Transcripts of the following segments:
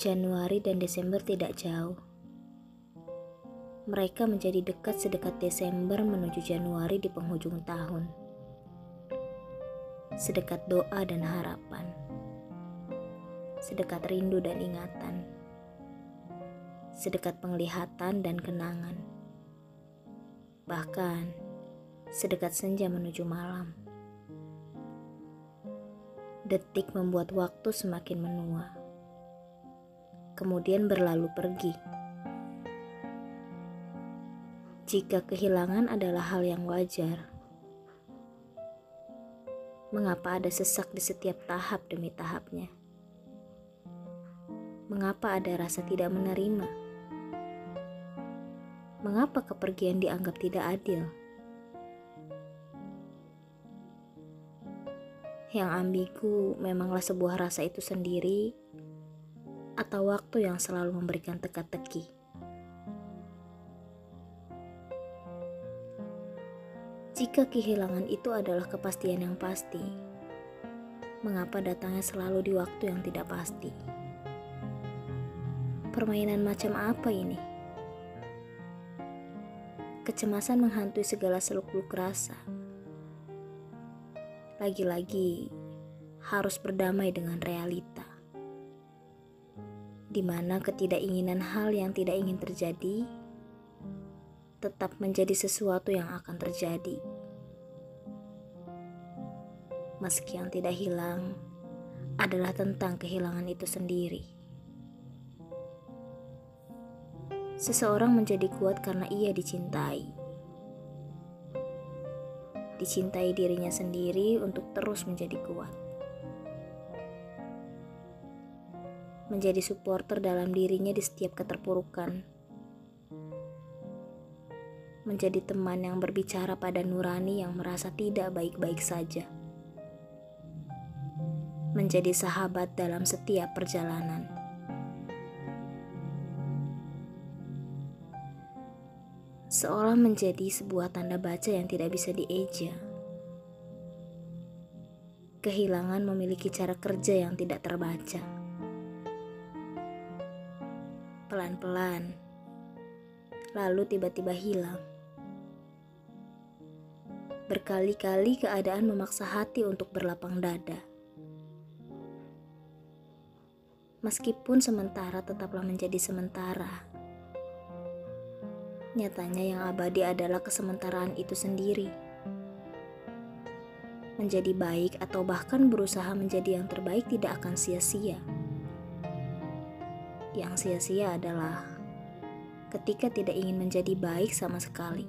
Januari dan Desember tidak jauh. Mereka menjadi dekat sedekat Desember menuju Januari di penghujung tahun. Sedekat doa dan harapan. Sedekat rindu dan ingatan. Sedekat penglihatan dan kenangan. Bahkan sedekat senja menuju malam. Detik membuat waktu semakin menua kemudian berlalu pergi. Jika kehilangan adalah hal yang wajar, mengapa ada sesak di setiap tahap demi tahapnya? Mengapa ada rasa tidak menerima? Mengapa kepergian dianggap tidak adil? Yang ambigu memanglah sebuah rasa itu sendiri atau waktu yang selalu memberikan teka-teki. Jika kehilangan itu adalah kepastian yang pasti, mengapa datangnya selalu di waktu yang tidak pasti? Permainan macam apa ini? Kecemasan menghantui segala seluk-beluk rasa. Lagi-lagi harus berdamai dengan realita di mana ketidakinginan hal yang tidak ingin terjadi tetap menjadi sesuatu yang akan terjadi. Meski yang tidak hilang adalah tentang kehilangan itu sendiri. Seseorang menjadi kuat karena ia dicintai. Dicintai dirinya sendiri untuk terus menjadi kuat. Menjadi supporter dalam dirinya di setiap keterpurukan. Menjadi teman yang berbicara pada nurani yang merasa tidak baik-baik saja. Menjadi sahabat dalam setiap perjalanan. Seolah menjadi sebuah tanda baca yang tidak bisa dieja. Kehilangan memiliki cara kerja yang tidak terbaca pelan-pelan, lalu tiba-tiba hilang. Berkali-kali keadaan memaksa hati untuk berlapang dada. Meskipun sementara tetaplah menjadi sementara. Nyatanya yang abadi adalah kesementaraan itu sendiri. Menjadi baik atau bahkan berusaha menjadi yang terbaik tidak akan sia-sia. Yang sia-sia adalah ketika tidak ingin menjadi baik sama sekali.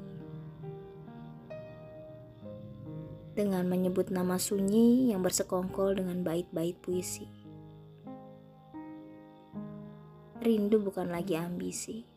Dengan menyebut nama sunyi yang bersekongkol dengan bait-bait puisi. Rindu bukan lagi ambisi